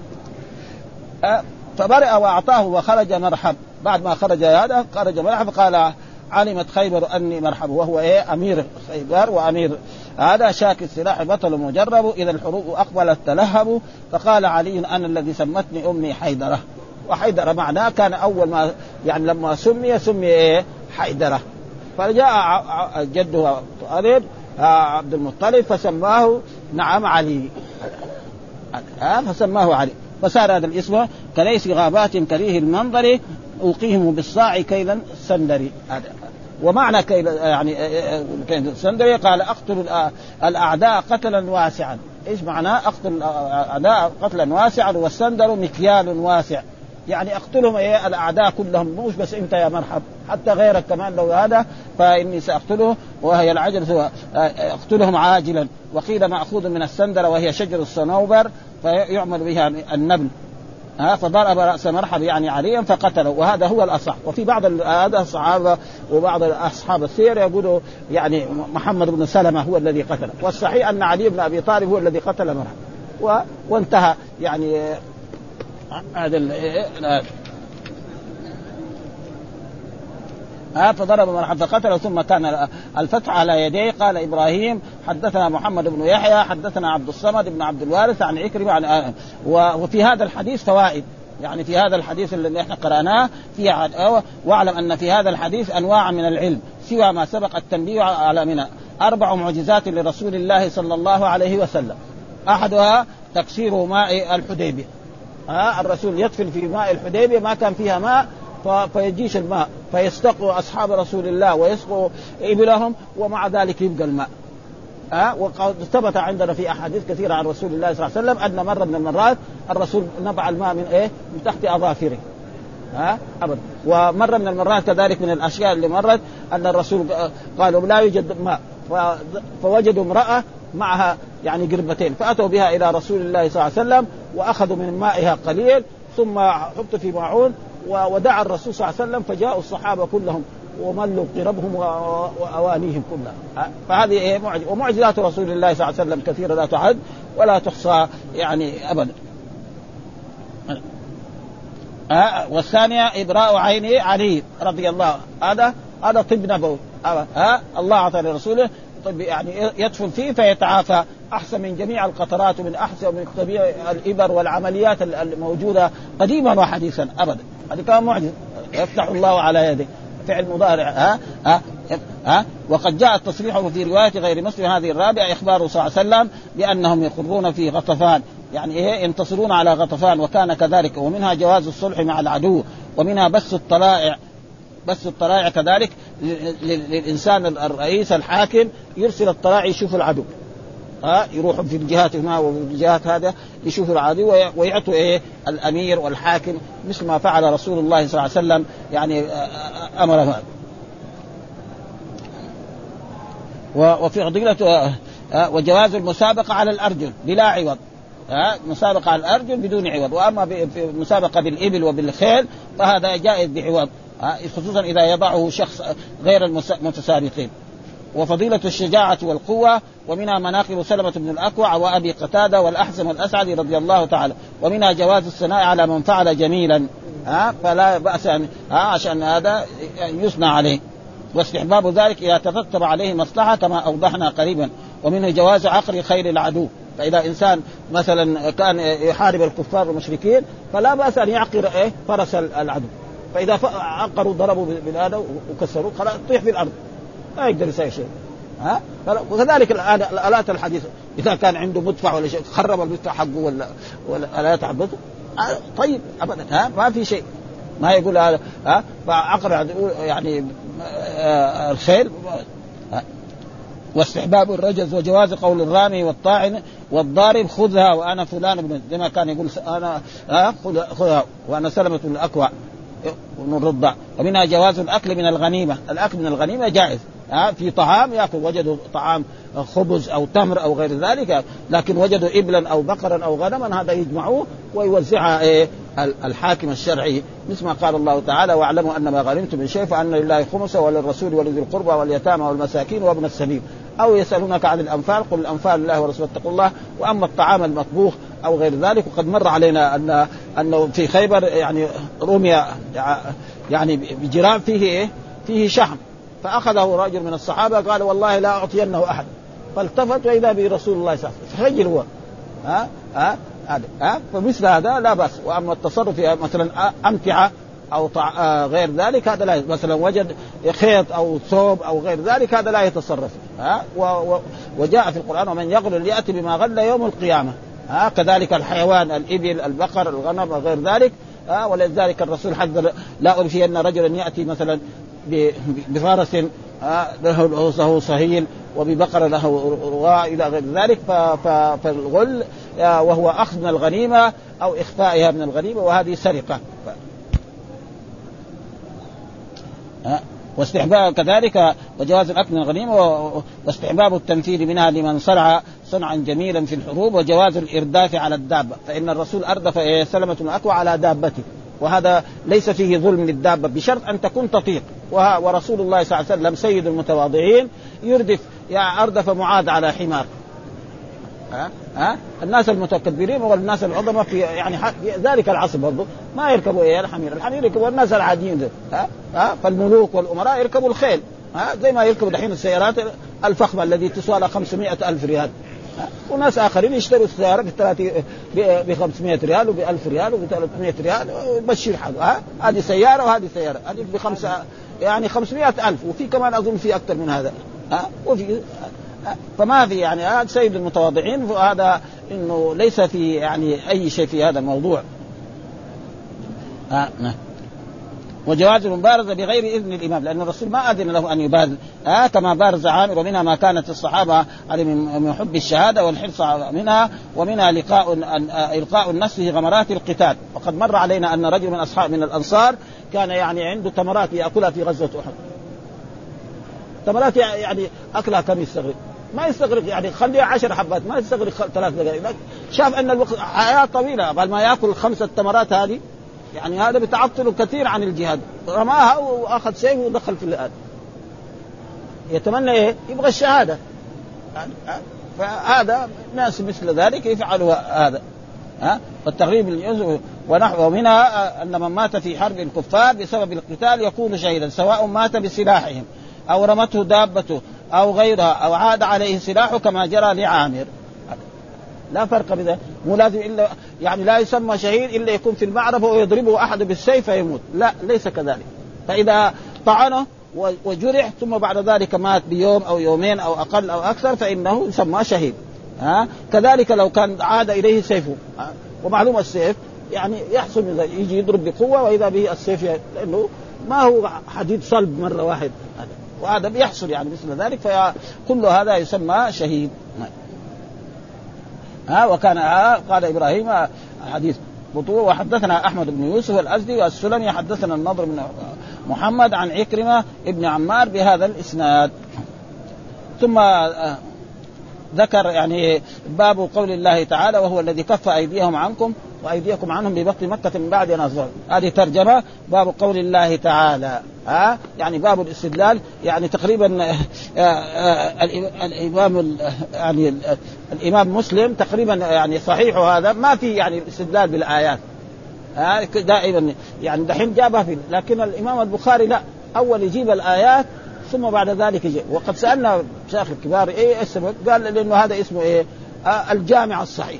فبرئ وأعطاه وخرج مرحب. بعد ما خرج هذا خرج مرحب قال علمت خيبر أني مرحب وهو إيه؟ أمير خيبر وأمير. هذا شاك السلاح بطل مجرب إذا الحروب أقبلت تلهب فقال علي أنا الذي سمتني أمي حيدرة. وحيدره معناه كان أول ما يعني لما سمي سمي إيه؟ حيدرة. فجاء جده طالب آه، عبد المطلب فسماه نعم علي. ها فسماه علي. فصار هذا الاسم كليث غابات كريه المنظرة أوفيهم بالصاع كيل السندرة ومعنى كيل يعني كيل السندرة قال أقتل الأعداء قتلا واسعا. إيش معناه أقتل الاعداء قتلا واسعا؟ والسندرة مكيال واسع. يعني اقتلهم إيه الأعداء كلهم. مش بس أنت يا مرحب حتى غيرك كمان لو هذا فإني سأقتله وهي العجل اقتلهم عاجلا. وقيل مأخوذ من السندرة وهي شجر الصنوبر فيعمل بها النبل. ها فضرب رأس مرحب يعني عليا فقتله وهذا هو الأصح. وفي بعض هذا الصحابة وبعض اصحاب السير يقولوا يعني محمد بن سلمة هو الذي قتله. والصحيح أن علي بن أبي طالب هو الذي قتل مرحب. وانتهى. يعني هذا ها فضرب من فقتله ثم كان الفتح على يديه. قال إبراهيم حدثنا محمد بن يحيى حدثنا عبد الصمد بن عبد الوارث عن عكرمة عن وفي هذا الحديث فوائد. يعني في هذا الحديث اللي إحنا قرأناه في واعلم أن في هذا الحديث أنواع من العلم سوى ما سبق التنبيه على منها أربع معجزات لرسول الله صلى الله عليه وسلم. أحدها تكسير ماء الحديبية. ها الرسول يدفن في ماء الحديبية ما كان فيها ماء فيجيش الماء فيستقوا أصحاب رسول الله ويسقوا إبلهم ومع ذلك يبقى الماء. ها وقد ثبت عندنا في أحاديث كثيرة عن رسول الله صلى الله عليه وسلم أن مرة من المرات الرسول نبع الماء من إيه؟ من تحت أظافره. ها ابدا ومرة من المرات كذلك من الأشياء اللي مرت أن الرسول قالوا لا يوجد ماء. فوجدوا امرأة معها يعني قربتين فأتوا بها إلى رسول الله صلى الله عليه وسلم وأخذوا من مائها قليل ثم حطوا في معون ودعا الرسول صلى الله عليه وسلم فجاءوا الصحابة كلهم وملوا قربهم وأوانيهم كلها. فهذه إيه معجزه ومعجزات رسول الله صلى الله عليه وسلم كثيرة لا تعد ولا تحصى يعني ابدا. ها؟ والثانية إبراء عين علي رضي الله هذا هذا طب نبوي. ها؟ الله اعطى لرسوله طب يعني يدفن فيه فيتعافى. أحسن من جميع القطرات ومن أحسن من طبيعة الإبر والعمليات الموجودة قديما وحديثا أبدا. هذه كان معجز. يفتح الله على يده. فعل مضارع. ها؟ ها؟ ها؟ وقد جاء التصريح في رواية غير مسلم هذه الرابعة اخباره صلى الله عليه وسلم بأنهم يخرون في غطفان. يعني إيه؟ ينتصرون على غطفان. وكان كذلك. ومنها جواز الصلح مع العدو ومنها بث الطلائع. بث الطلائع كذلك للإنسان الرئيس الحاكم يرسل الطلائع يشوف العدو. ها يروحوا في الجهات هنا وفي الجهات هذا يشوفوا العدو ويعطوا إيه؟ الأمير والحاكم مثل ما فعل رسول الله صلى الله عليه وسلم يعني أمر هذا. وفي آه، وجواز المسابقة على الأرجل بلا عوض. ها مسابقة على الأرجل بدون عوض. وأما في بالإبل وبالخيل فهذا جائز بعوض. خصوصا إذا يضعه شخص غير المتسابقين وفضيلة الشجاعة والقوة ومنها مناقب سلمة بن الأكوع وأبي قتادة والأحسن والأسعد رضي الله تعالى. ومنها جواز الثناء على من فعل جميلا. ها فلا بأس أن ها عشان هذا يثنى عليه. واستحباب ذلك إذا ترتب عليه مصلحة كما أوضحنا قريبا. ومنه جواز عقر خير العدو. فإذا إنسان مثلا كان يحارب الكفار والمشركين فلا بأس أن يعقر إيه؟ فرس العدو. فإذا عقروا ضربوا بالهذا وكسروا خلاص يطيح في الأرض. ما يقدر يسوي شيء. ها؟ وكذلك الآن الالات الحديثه إذا كان عنده مدفع ولا شيء خرب المدفع حقه ولا ولا الالات حقته طيب ابدا. ها؟ ما في شيء. ما يقول هذا ها؟ فعقر يعني آه، الخيل واستحباب الرجز وجواز قول الرامي والطاعن والضارب خذها وأنا فلان ابن زي ما كان يقول أنا ها؟ خذها وأنا سلمة الأكوع. ونرضع ومنها جواز الأكل من الغنيمة. الأكل من الغنيمة جائز. ها في طعام يأكل. وجدوا طعام خبز أو تمر أو غير ذلك. لكن وجدوا إبلا أو بقرا أو غنما هذا يجمعوه ويوزعها إيه الحاكم الشرعي. مثل ما قال الله تعالى واعلموا ان ما غنمتم من شيء فأن لله خمسه وللرسول ولذي القربى واليتامى والمساكين وابن السبيل. أو يسألونك عن الأنفال قل الأنفال لله ورسوله اتقوا الله وأما الطعام المطبوخ أو غير ذلك وقد مر علينا ان أنه في خيبر يعني رمي يعني بجرام فيه إيه؟ فيه شحم فأخذه رجل من الصحابة قال والله لا أعطينه أحد فالتفت وإذا به رسول الله صلى الله عليه وسلم. رجل هو. ها؟ ها؟ ها؟ فمثل هذا لا بأس. وأما التصرف مثلا أمتعة أو طع... آه غير ذلك هذا لا مثلا وجد خيط أو ثوب أو غير ذلك هذا لا يتصرف. ها؟ و... و... وجاء في القرآن ومن يغل ياتي بما غل يوم القيامة. ها؟ كذلك الحيوان الإبل البقر الغنم وغير ذلك. ها؟ ولذلك الرسول حذر لا أرشين رجلا يأتي مثلا بفرس له صهيل وببقرة له رواء إلى غير ذلك. فالغل وهو أخذ من الغنيمة أو إخفائها من الغنيمة وهذه سرقة. واستحباب كذلك وجواز الأكل من الغنيمة واستحباب التمثيل منها لمن صنع صنعا جميلا في الحروب وجواز الإرداف على الدابة. فإن الرسول أردف سلمة الأكوى على دابته. وهذا ليس فيه ظلم للدابة بشرط أن تكون تطيق. ورسول الله صلى الله عليه وسلم سيد المتواضعين يردف يعني أردف معاذ على حمار. ها؟ ها؟ الناس المتكبرين والناس العظماء في يعني في ذلك العصر برضه ما يركبوا إيه؟ الحمير، الحمير يركبوا الناس العاديين ها؟ ها؟ فالملوك والأمراء يركبوا الخيل. ها؟ زي ما يركبوا دحين السيارات الفخمة التي تسوى لها 500 ألف ريال. وناس آخرين يشتروا السيارة ب 500 ريال وب 1000 ريال وب 300 ريال ويمشي حاله ها؟ هذه سيارة وهذه سيارة. هذه بخمسه يعني 500 ألف. وفي كمان أظن في أكثر من هذا. ها؟ وفي فما في يعني هذا سيد المتواضعين وهذا إنه ليس في يعني أي شيء في هذا الموضوع. ها نعم. وجواز المبارزة بغير إذن الإمام لأن الرسول ما أذن له أن يبارز. آه كما بارز عامر ومنها ما كانت الصحابة من حب الشهادة والحرص منها ومنها لقاء إلقاء النفس في غمرات القتال. وقد مر علينا أن رجل من أصحاب من الأنصار كان يعني عنده تمرات يأكلها في غزوة أحد. تمرات يعني أكلها كم يستغرق؟ ما يستغرق يعني خليها عشر حبات ما يستغرق ثلاث دقائق. شاف أن الوقت حياة طويلة قبل ما يأكل خمسه تمرات هذه؟ يعني هذا بتعطله كثير عن الجهاد. رماها وأخذ سيفه ودخل في الآن. يتمنى إيه؟ يبغى الشهادة. يعني فهذا ناس مثل ذلك يفعلوا هذا. ها؟ والتغريب ونحو منها أن من مات في حرب الكفار بسبب القتال يكون شهيدا سواء مات بسلاحهم أو رمته دابته. أو غيرها أو عاد عليه سلاحه كما جرى لعامر. لا فرق بذلك مو لازم إلا يعني لا يسمى شهيد إلا يكون في المعركه ويضربه أحد بالسيف فيموت. لا ليس كذلك. فإذا طعنه وجرح ثم بعد ذلك مات بيوم أو يومين أو أقل أو أكثر فإنه يسمى شهيد. ها؟ كذلك لو كان عاد إليه سيفه ومعلوم السيف يعني يحصل يجي يضرب بقوة وإذا به السيف لأنه ما هو حديد صلب مرة واحد. وهذا بيحصل يعني مثل ذلك فكل هذا يسمى شهيد. ها وكان قال إبراهيم حديث بطوله وحدثنا أحمد بن يوسف الأزدي والسلمي حدثنا النضر بن محمد عن عكرمة ابن عمار بهذا الإسناد. ثم آه، ذكر يعني باب قول الله تعالى وهو الذي كف أيديهم عنكم وأيديكم عنهم ببطن مكة من بعد ان هذه ترجمة باب قول الله تعالى. ها؟ يعني باب الاستدلال يعني تقريبا آه، آه، الإمام يعني الإمام مسلم تقريبا يعني صحيح هذا. ما في يعني الاستدلال بالآيات. ها؟ دائما يعني دحين جابها في لكن الإمام البخاري لا. أول يجيب الآيات ثم بعد ذلك يجي. وقد سألنا شيخ الكبار إيه السبب؟ قال لأنه هذا اسمه إيه؟ آه الجامع الصحيح.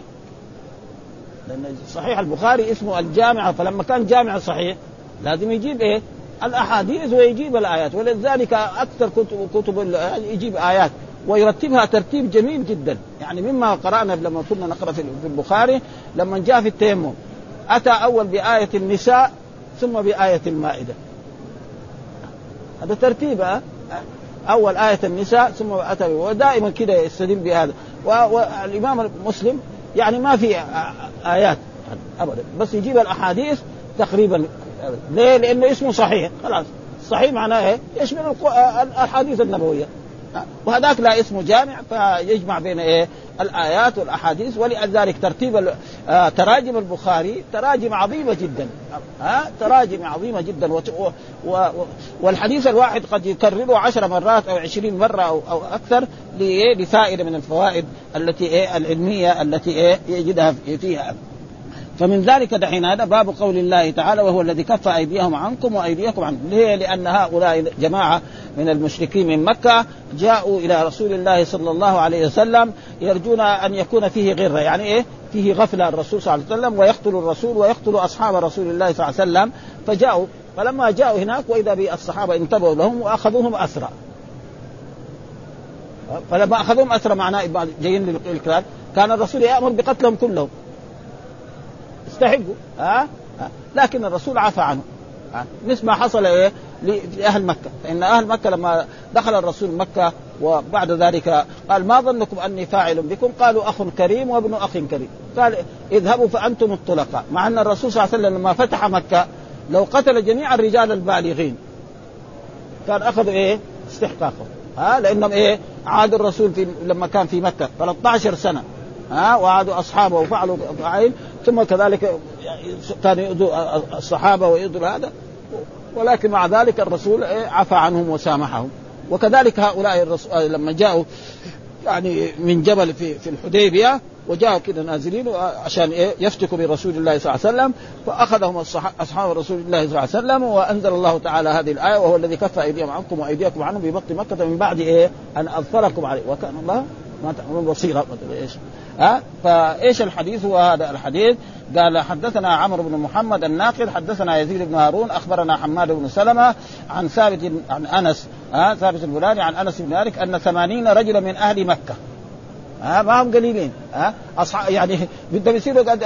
لأن صحيح البخاري اسمه الجامع فلما كان جامع صحيح لازم يجيب إيه؟ الأحاديث ويجيب الآيات ولذلك أكثر كتب كتب يجيب آيات ويرتبها ترتيب جميل جدا. يعني مما قرأنا لما كنا نقرأ في البخاري لما جاء في التيمم أتى أول بآية النساء ثم بآية المائدة. هذا ترتيب أول آية النساء ثم أتى ودائما كده يستدل بهذا. والامام المسلم يعني ما في آيات ابدا بس يجيب الأحاديث تقريبا ليه؟ لأنه اسمه صحيح خلاص صحيح معناه إيه؟ يشمل الأحاديث النبوية وهذاك لا اسمه جامع فيجمع بين إيه؟ الآيات والأحاديث ولذلك ترتيب آه تراجم البخاري تراجم عظيمة جدا. ها؟ تراجم عظيمة جدا. والحديث الواحد قد يكرره عشر مرات أو عشرين مرة أو, أو أكثر لفائده من الفوائد التي إيه؟ العلمية التي إيه؟ يجدها فيها. فمن ذلك دحين هذا باب قول الله تعالى وهو الذي كف أيديهم عنكم وأيديكم عنكم. ليه؟ لأن هؤلاء جماعة من المشركين من مكة جاءوا إلى رسول الله صلى الله عليه وسلم يرجون أن يكون فيه غرة. يعني إيه؟ فيه غفلة الرسول صلى الله عليه وسلم ويقتل الرسول ويقتل أصحاب رسول الله صلى الله عليه وسلم. فجاءوا فلما جاءوا هناك وإذا بالصحابة انتبهوا لهم وأخذوهم أسرى. فلما أخذوهم أسرى معناه جايين للقتال. كان الرسول يأمر بقتلهم كلهم. يستحقوا ها؟ لكن الرسول عفى عنه. مثل ما حصل إيه؟ لأهل مكة. فإن أهل مكة لما دخل الرسول مكة وبعد ذلك قال ما ظنكم أني فاعل بكم؟ قالوا أخ كريم وابن أخ كريم. قال اذهبوا فأنتم الطلقاء. مع أن الرسول صلى الله عليه وسلم لما فتح مكة لو قتل جميع الرجال البالغين كان أخذوا إيه؟ استحقاقهم. ها؟ لأنهم إيه؟ عاد الرسول في لما كان في مكة. 13 سنة. ها وعادوا أصحابه وفعلوا فعل ثم كذلك كان يؤذوا الصحابة ويؤذوا هذا. ولكن مع ذلك الرسول إيه عفى عنهم وسامحهم. وكذلك هؤلاء الرسول لما جاءوا يعني من جبل في في الحديبية وجاءوا كده نازلين عشان إيه يفتكوا برسول الله صلى الله عليه وسلم فأخذهم أصحاب رسول الله صلى الله عليه وسلم وأنزل الله تعالى هذه الآية وهو الذي كف أيديهم عنكم وأيديكم عنهم ببطن مكة من بعد إيه أن أظفركم عليه. وكان الله بصيرا إيش؟ ها؟ فإيش الحديث؟ هو هذا الحديث. قال حدثنا عمرو بن محمد الناقل حدثنا يزيد بن هارون أخبرنا حماد بن سلمة عن ثابت عن أنس ها؟ ثابت البناني عن أنس بن مالك أن ثمانين رجلا من أهل مكة ها؟ ما هم قليلين ها؟ اصحاب يعني بدهم يصيروا قد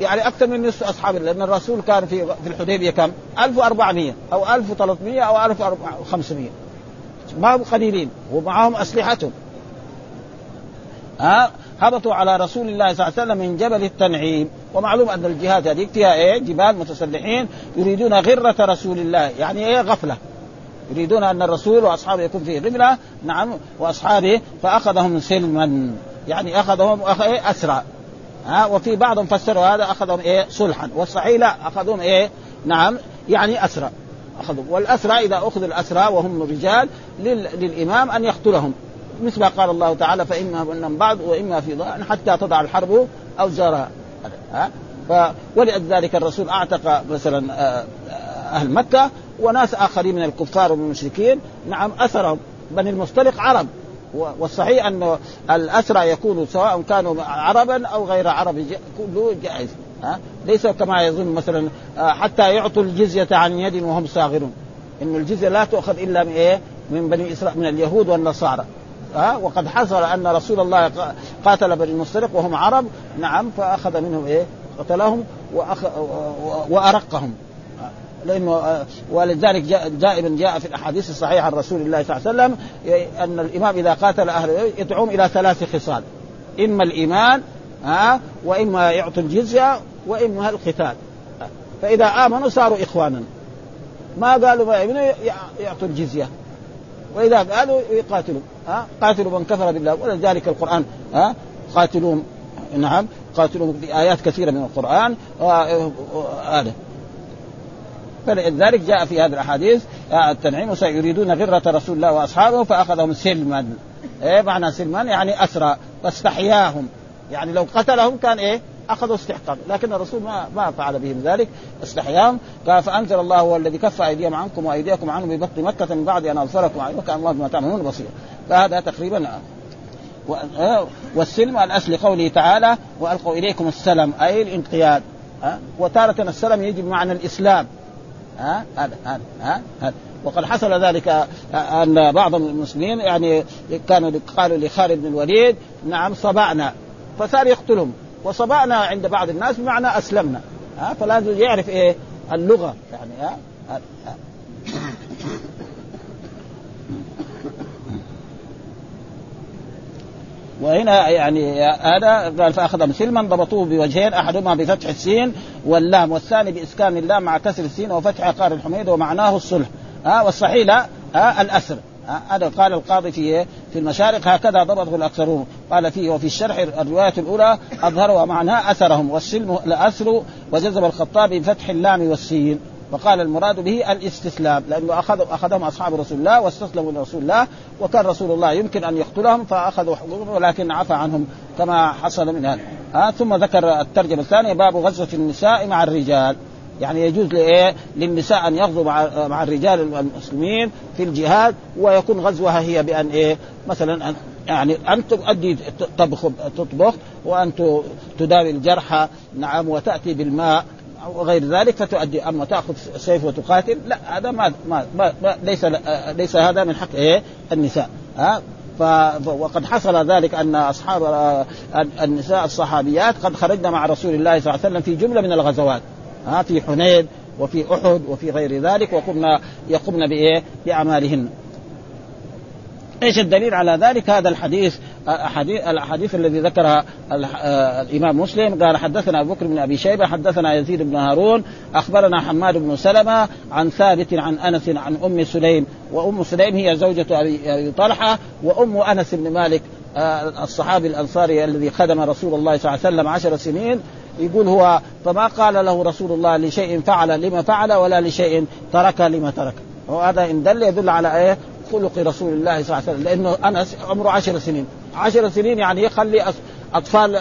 يعني أكثر من نصف أصحاب لأن الرسول كان في في الحديبية كم؟ 1400 أو 1300 أو 1500 ما هم قليلين ومعهم أسلحتهم. ها؟ هبطوا على رسول الله صلى الله عليه وسلم من جبل التنعيم. ومعلوم أن الجهات هذه فيها إيه؟ جبال متسلحين يريدون غرة رسول الله. يعني إيه؟ غفلة. يريدون أن الرسول وأصحابه يكون فيه غفلة. نعم وأصحابه فأخذهم سلما. يعني أخذهم إيه؟ أسرى. ها؟ وفي بعضهم فسروا هذا أخذهم إيه؟ صلحا. والصحيح لا أخذهم إيه؟ نعم يعني أسرى. اخذوا والأسرى إذا اخذ الأسرى وهم رجال للإمام أن يقتلهم. مثل ما قال الله تعالى فإما من بعض وإما في ضاء حتى تضع الحرب أوزارها ها؟ ولذلك الرسول أعتق مثلا آه، آه، أهل مكة وناس آخرين من الكفار ومن المشركين نعم أثرهم. بني المصطلق عرب. والصحيح أن الأسرى يكونوا سواء كانوا عربا أو غير عرب كله جائز. ها؟ ليس كما يظن مثلا آه، حتى يعطوا الجزية عن يد وهم صاغرون. إن الجزية لا تؤخذ إلا من إيه؟ من بني إسرائيل من اليهود والنصارى. ها؟ وقد حصل أن رسول الله قاتل بني المصطلق وهم عرب. نعم فأخذ منهم إيه؟ قتلهم وأخ... وأرقهم. لأنه ولذلك جاء دائما جاء في الأحاديث الصحيحة عن رسول الله صلى الله عليه وسلم أن الإمام إذا قاتل أهل يدعوهم إلى ثلاث خصال. إما الإيمان ها؟ وإما يعطوا الجزية وإما القتال. فإذا آمنوا صاروا إخوانا. ما قالوا ما يعطوا الجزية. وإذا قالوا يقاتلوا. ها؟ قاتلوا من كفر بالله. ولذلك القرآن. ها؟ قاتلوهم. نعم. قاتلوهم بآيات كثيرة من القرآن. هذا فلذلك جاء في هذه الأحاديث التنعيم. سيريدون غرة رسول الله وأصحابه فأخذهم سلما. إيه معنى سلما يعني أسرى. فاستحياهم يعني لو قتلهم كان إيه؟ أخذوا استحقاق. لكن الرسول ما ما فعل بهم ذلك. استحياهم قال فأنزل الله هو الذي كف أيديهم عنكم وأيديكم عنهم ببطن مكة من بعد أن أظفركم عليه وكأن الله بما تعملون بصير. فهذا تقريبا والسلم الأصل قوله تعالى وألقوا إليكم السلم أي الانقياد. وتارة السلم يجي بمعنى الإسلام. ها هذا هذا ها وقد حصل ذلك أن بعض المسلمين يعني كانوا قالوا لخالد بن الوليد نعم صبعنا فصار يقتلهم. وصبأنا عند بعض الناس بمعنى أسلمنا. ها فلازم يعرف إيه؟ اللغة. يعني ها. وهنا يعني هذا قال فأخذ سلما ضبطوه بوجهين أحدهما بفتح السين واللام والثاني بإسكان اللام مع كسر السين وفتح قار الحميد ومعناه الصلح. ها والصحيح لا ها الأسر. هذا قال القاضي في في المشارق هكذا ضبطه الأكثرون. قال فيه وفي الشرح الرواية الأولى اظهرها معناه أثرهم والسلم الاسر وجذب الخطابي بفتح اللام والسين. فقال المراد به الاستسلام لأنه اخذ أخذهم أصحاب رسول الله واستسلموا لرسول الله وكان رسول الله يمكن أن يقتلهم فأخذوا حقوقهم ولكن عفى عنهم كما حصل من هذا. ثم ذكر الترجمة الثانية باب غزوة النساء مع الرجال. يعني يجوز لإيه؟ للنساء أن يغزوا مع مع الرجال المسلمين في الجهاد ويكون غزوها هي بأن إيه؟ مثلا أن يعني أن تؤدي تطبخ تطبخ وأن تداوي الجرحى نعم وتأتي بالماء وغير ذلك فتؤدي أما تأخذ سيف وتقاتل. لا هذا ما, ما, ما, ما ليس ليس هذا من حق إيه؟ النساء. ها؟ ف... وقد حصل ذلك أن اصحاب النساء الصحابيات قد خرجنا مع رسول الله صلى الله عليه وسلم في جملة من الغزوات. ها في حنين وفي أحد وفي غير ذلك وقمنا يقمن بإيه؟ بأعمالهن. إيش الدليل على ذلك؟ هذا الحديث حديث الاحاديث الذي ذكرها الإمام مسلم قال حدثنا ابو بكر بن أبي شيبة حدثنا يزيد بن هارون أخبرنا حماد بن سلمة عن ثابت عن أنس عن أم سليم وأم سليم هي زوجة ابي طلحة وأم أنس بن مالك الصحابي الأنصاري الذي خدم رسول الله صلى الله عليه وسلم عشر سنين يقول هو فما قال له رسول الله لشيء فعل لما فعل ولا لشيء ترك لما ترك. وهذا إن دل يدل على إيه؟ خلق رسول الله صلى الله عليه وسلم. لأنه انس عمره عشر سنين. عشر سنين يعني يخلي أطفال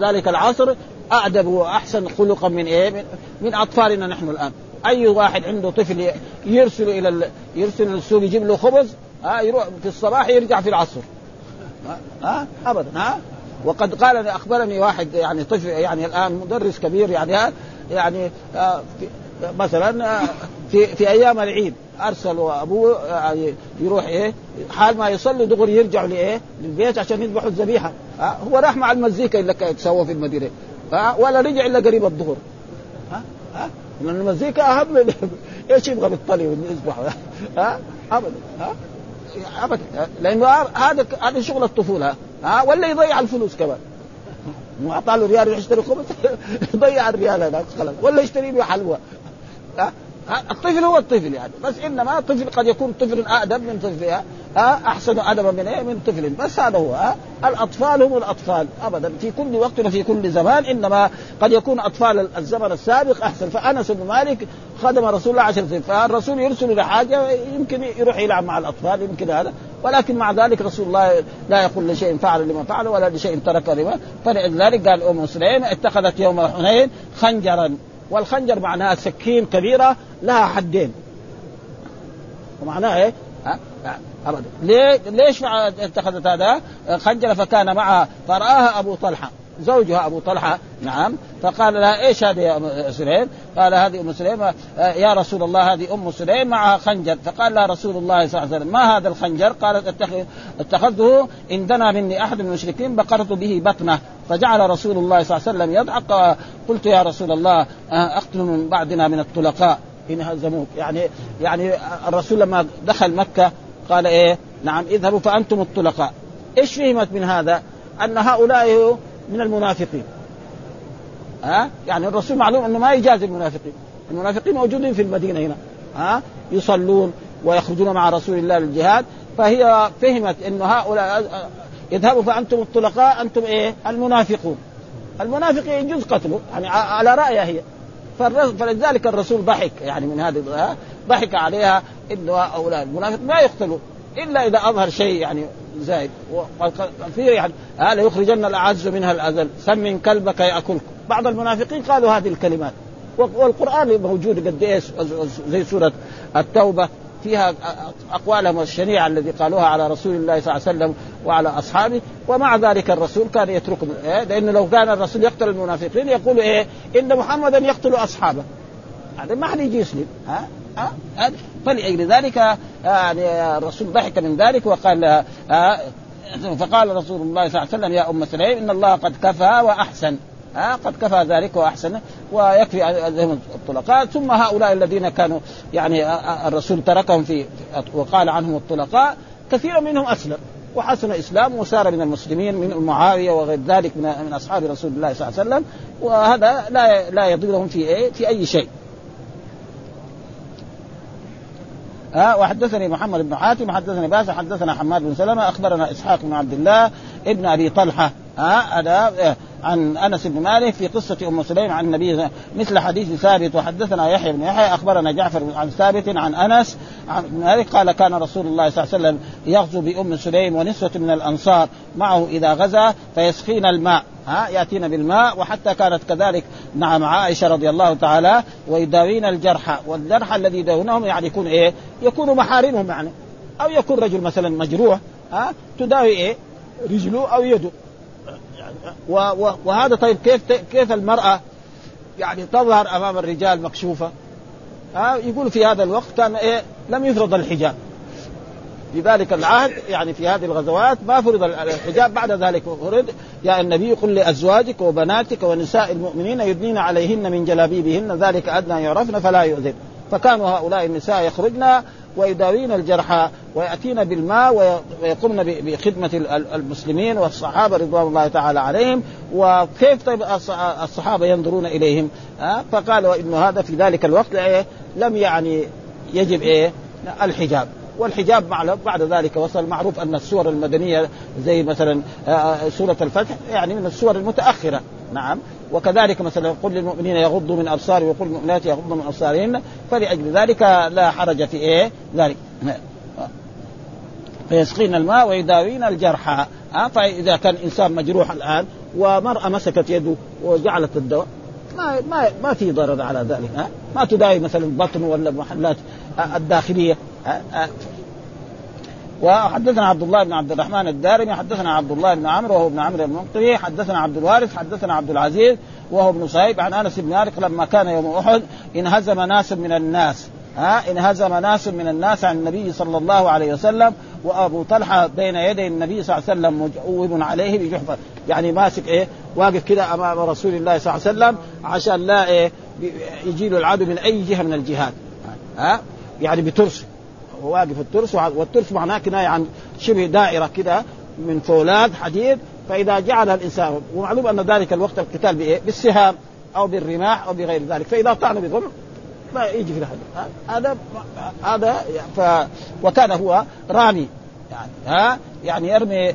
ذلك العصر اعدب وأحسن خلقا من إيه؟ من أطفالنا نحن الآن. أي واحد عنده طفل يرسل إلى ال... يرسل للسوق يجيب له خبز ها يروح في الصباح يرجع في العصر. ها؟ ابدا. ها؟ وقد قال أخبرني واحد يعني طفل يعني الآن مدرس كبير يعني يعني في مثلا في في أيام العيد ارسلوا أبوه يروح إيه حال ما يصلي دغري يرجع لايه للبيت عشان يذبحوا الذبيحة. هو راح مع المزيكا اللي تسوى في المدينة. ولا رجع إلا قريب الظهر. ها؟ ها؟ المزيكا أهم من إيش يبغى بالطلي يذبحوا ها؟ ابدا ها؟ ابدا لأنه هذا هذا شغل الطفولة. ها ولا يضيع الفلوس كمان. مو اعطاه له ريال يشتري خبز؟ يضيع الريال هذاك خلاص. ولا يشتري له حلوى. الطفل هو الطفل يعني. بس إنما الطفل قد يكون طفل ادب من طفل أحسن ادبا من إيه؟ من طفل. بس هذا هو ها. الأطفال هم الأطفال ابدا. في كل وقت وفي كل زمان إنما قد يكون أطفال الزمن السابق أحسن. فأنس بن مالك خدم رسول الله عشر سنين. فالرسول يرسل إلى حاجة يمكن يروح يلعب مع الأطفال يمكن هذا. ولكن مع ذلك رسول الله لا يقول لشيء فعل لما فعل ولا لشيء ترك لما فلذلك قال أم سليم اتخذت يوم حنين خنجرا. والخنجر معناها سكين كبيرة لها حدين. ومعناها إيه؟ أبدا. ليه؟ ليش اتخذت هذا؟ خنجر فكان معها فرآها أبو طلحة زوجها أبو طلحة نعم. فقال لها إيش هذه يا أم سليم؟ قال هذه أم سليم يا رسول الله هذه أم سليم معها خنجر. فقال لها رسول الله صلى الله عليه وسلم ما هذا الخنجر؟ قالت اتخذ اتخذته ان دنا مني أحد المشركين بقرت به بطنه. فجعل رسول الله صلى الله عليه وسلم يضحك قلت يا رسول الله أقتل من بعدنا من الطلقاء إن هزموك. يعني يعني الرسول لما دخل مكة قال إيه؟ نعم اذهبوا فأنتم الطلقاء إيش فهمت من هذا؟ أن هؤلاء من المنافقين. ها يعني الرسول معلوم أنه ما يجازي المنافقين. المنافقين موجودين في المدينة هنا. ها يصلون ويخرجون مع رسول الله للجهاد. فهي فهمت أن هؤلاء اذهبوا فأنتم الطلقاء أنتم إيه؟ المنافقون. المنافق يجوز قتله يعني على رايها هي. فلذلك الرسول ضحك يعني من هذه ضحك عليها إنه هؤلاء المنافق ما يقتلوا. إلا إذا أظهر شيء يعني زائد كثير يعني ها ليخرجن الأعز منها الأذل. سمن كلبك يأكلك. بعض المنافقين قالوا هذه الكلمات. والقرآن موجود قد إيش؟ زي سورة التوبة. فيها أقوالهم الشنيعة الذي قالوها على رسول الله صلى الله عليه وسلم وعلى أصحابه ومع ذلك الرسول كان يتركهم إيه؟ لأنه لو كان الرسول يقتل المنافقين يقول إيه؟ إن محمدا يقتل أصحابه. هذا ما حد يجي يسلم. ها؟ ها؟ فلأجل ذلك يعني الرسول ضحك من ذلك وقال فقال رسول الله صلى الله عليه وسلم يا أم سليم إن الله قد كفى وأحسن. ها قد كفى ذلك وأحسن ويكفي الطلقاء ثم هؤلاء الذين كانوا يعني الرسول تركهم في وقال عنهم الطلقاء كثير منهم أسلم وحسن اسلام وصار من المسلمين من معاويه وغير ذلك من أصحاب رسول الله صلى الله عليه وسلم. وهذا لا لا يضرهم في إيه؟ في أي شيء. ها وحدثني محمد بن حاتم حدثني باس حدثنا حماد بن سلمة أخبرنا إسحاق بن عبد الله ابن أبي طلحة. ها هذا عن أنس بن مالك في قصة أم سليم عن النبي مثل حديث ثابت وحدثنا يحيى بن يحيى أخبرنا جعفر عن ثابت عن أنس عن مالك قال كان رسول الله صلى الله عليه وسلم يغزو بأم سليم ونسوة من الأنصار معه إذا غزا فيسقين الماء ها ياتينا بالماء وحتى كانت كذلك نعم عائشة رضي الله تعالى ويداوين الجرحى والجرحى الذي يداوونهم يعني يكون إيه؟ يكون محارمهم يعني أو يكون رجل مثلا مجروح ها تداوي إيه؟ رجله أو يده وهذا طيب كيف كيف المرأة يعني تظهر أمام الرجال مكشوفة؟ ها يقول في هذا الوقت كان إيه لم يفرض الحجاب. في ذلك العهد يعني في هذه الغزوات ما فرض الحجاب. بعد ذلك فرض يا النبي قل لأزواجك وبناتك ونساء المؤمنين يدنين عليهن من جلابيبهن ذلك أدنى يعرفن فلا يؤذن. فكانوا هؤلاء النساء يخرجن ويداوين الجرحى ويأتين بالماء ويقومن بخدمة المسلمين والصحابة رضوان الله تعالى عليهم. وكيف طيب الصحابة ينظرون إليهم؟ فقالوا انه هذا في ذلك الوقت إيه لم يعني يجب إيه؟ الحجاب. والحجاب بعد ذلك وصل معروف أن السور المدنية زي مثلا سورة الفتح يعني من السور المتأخرة. نعم. وكذلك مثلا قل للمؤمنين يغضوا من أبصارهم وقل للمؤمنات يغضوا من أبصارهن فلأجل ذلك لا حرج في إيه؟ ذلك. فيسقين الماء ويداوين الجرحى. ها فإذا كان إنسان مجروح الآن ومرأة مسكت يده وجعلت الدواء. ما ما ما في ضرر على ذلك ها؟ ما تداوي مثلا البطن ولا المحلات الداخلية وحدثنا عبد الله بن عبد الرحمن الدارمي حدثنا عبد الله بن عمرو وهو ابن عمرو المنقري حدثنا عبد الوارث حدثنا عبد العزيز وهو ابن صهيب عن أنس بن مالك لما كان يوم أحد انهزم ناس من الناس ها؟ انهزم ناس من الناس عن النبي صلى الله عليه وسلم وأبو طلحة بين يدي النبي صلى الله عليه وسلم مجعوب عليه بجحفة يعني ماسك إيه؟ واقف كده أمام رسول الله صلى الله عليه وسلم عشان لا إيه يجي له العدو من أي جهة من الجهات. ها؟ يعني بترس. واقف الترس والترس معناه كنايه عن شبه دائرة كده من فولاذ حديد. فإذا جعل الإنسان ومعلوم أن ذلك الوقت القتال بإيه؟ بالسهام أو بالرماح أو بغير ذلك. فإذا طعن بضر ما يجي في الحديث هذا هذا ف وكان هو رامي. يعني ها؟ يعني يرمي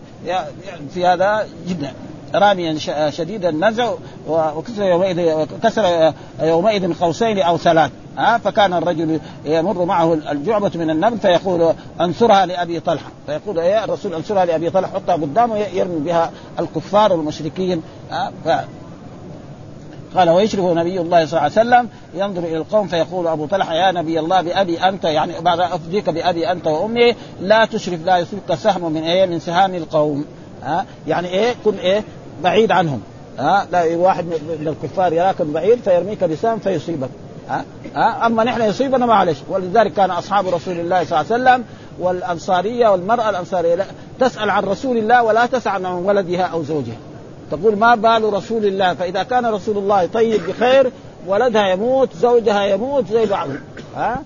في هذا جدا راميا شديد النزع وكسر يومئذ كسر يومئذ قوسين أو ثلاث. ها فكان الرجل يمر معه الجعبة من النبل فيقول انصرها لأبي طلحة. فيقول إيه الرسول انصرها لأبي طلحة حطها قدامه يرمي بها الكفار والمشركين قال ويشرف نبي الله صلى الله عليه وسلم. ينظر إلى القوم فيقول أبو طلحة يا نبي الله بأبي أنت يعني بعد أفديك بأبي أنت وأمي لا تشرف لا يصيبك سهم من إيه من سهام القوم. ها يعني إيه كن إيه بعيد عنهم. ها لا واحد من الكفار يراك بعيد فيرميك بسهم فيصيبك. ها ها أما نحن يصيبنا معلش ولذلك كان أصحاب رسول الله صلى الله عليه وسلم والأنصارية والمرأة الأنصارية لا تسأل عن رسول الله ولا تسأل عن ولدها أو زوجها. تقول ما بال رسول الله؟ فإذا كان رسول الله طيب بخير ولدها يموت زوجها يموت زي بعضهم. ها؟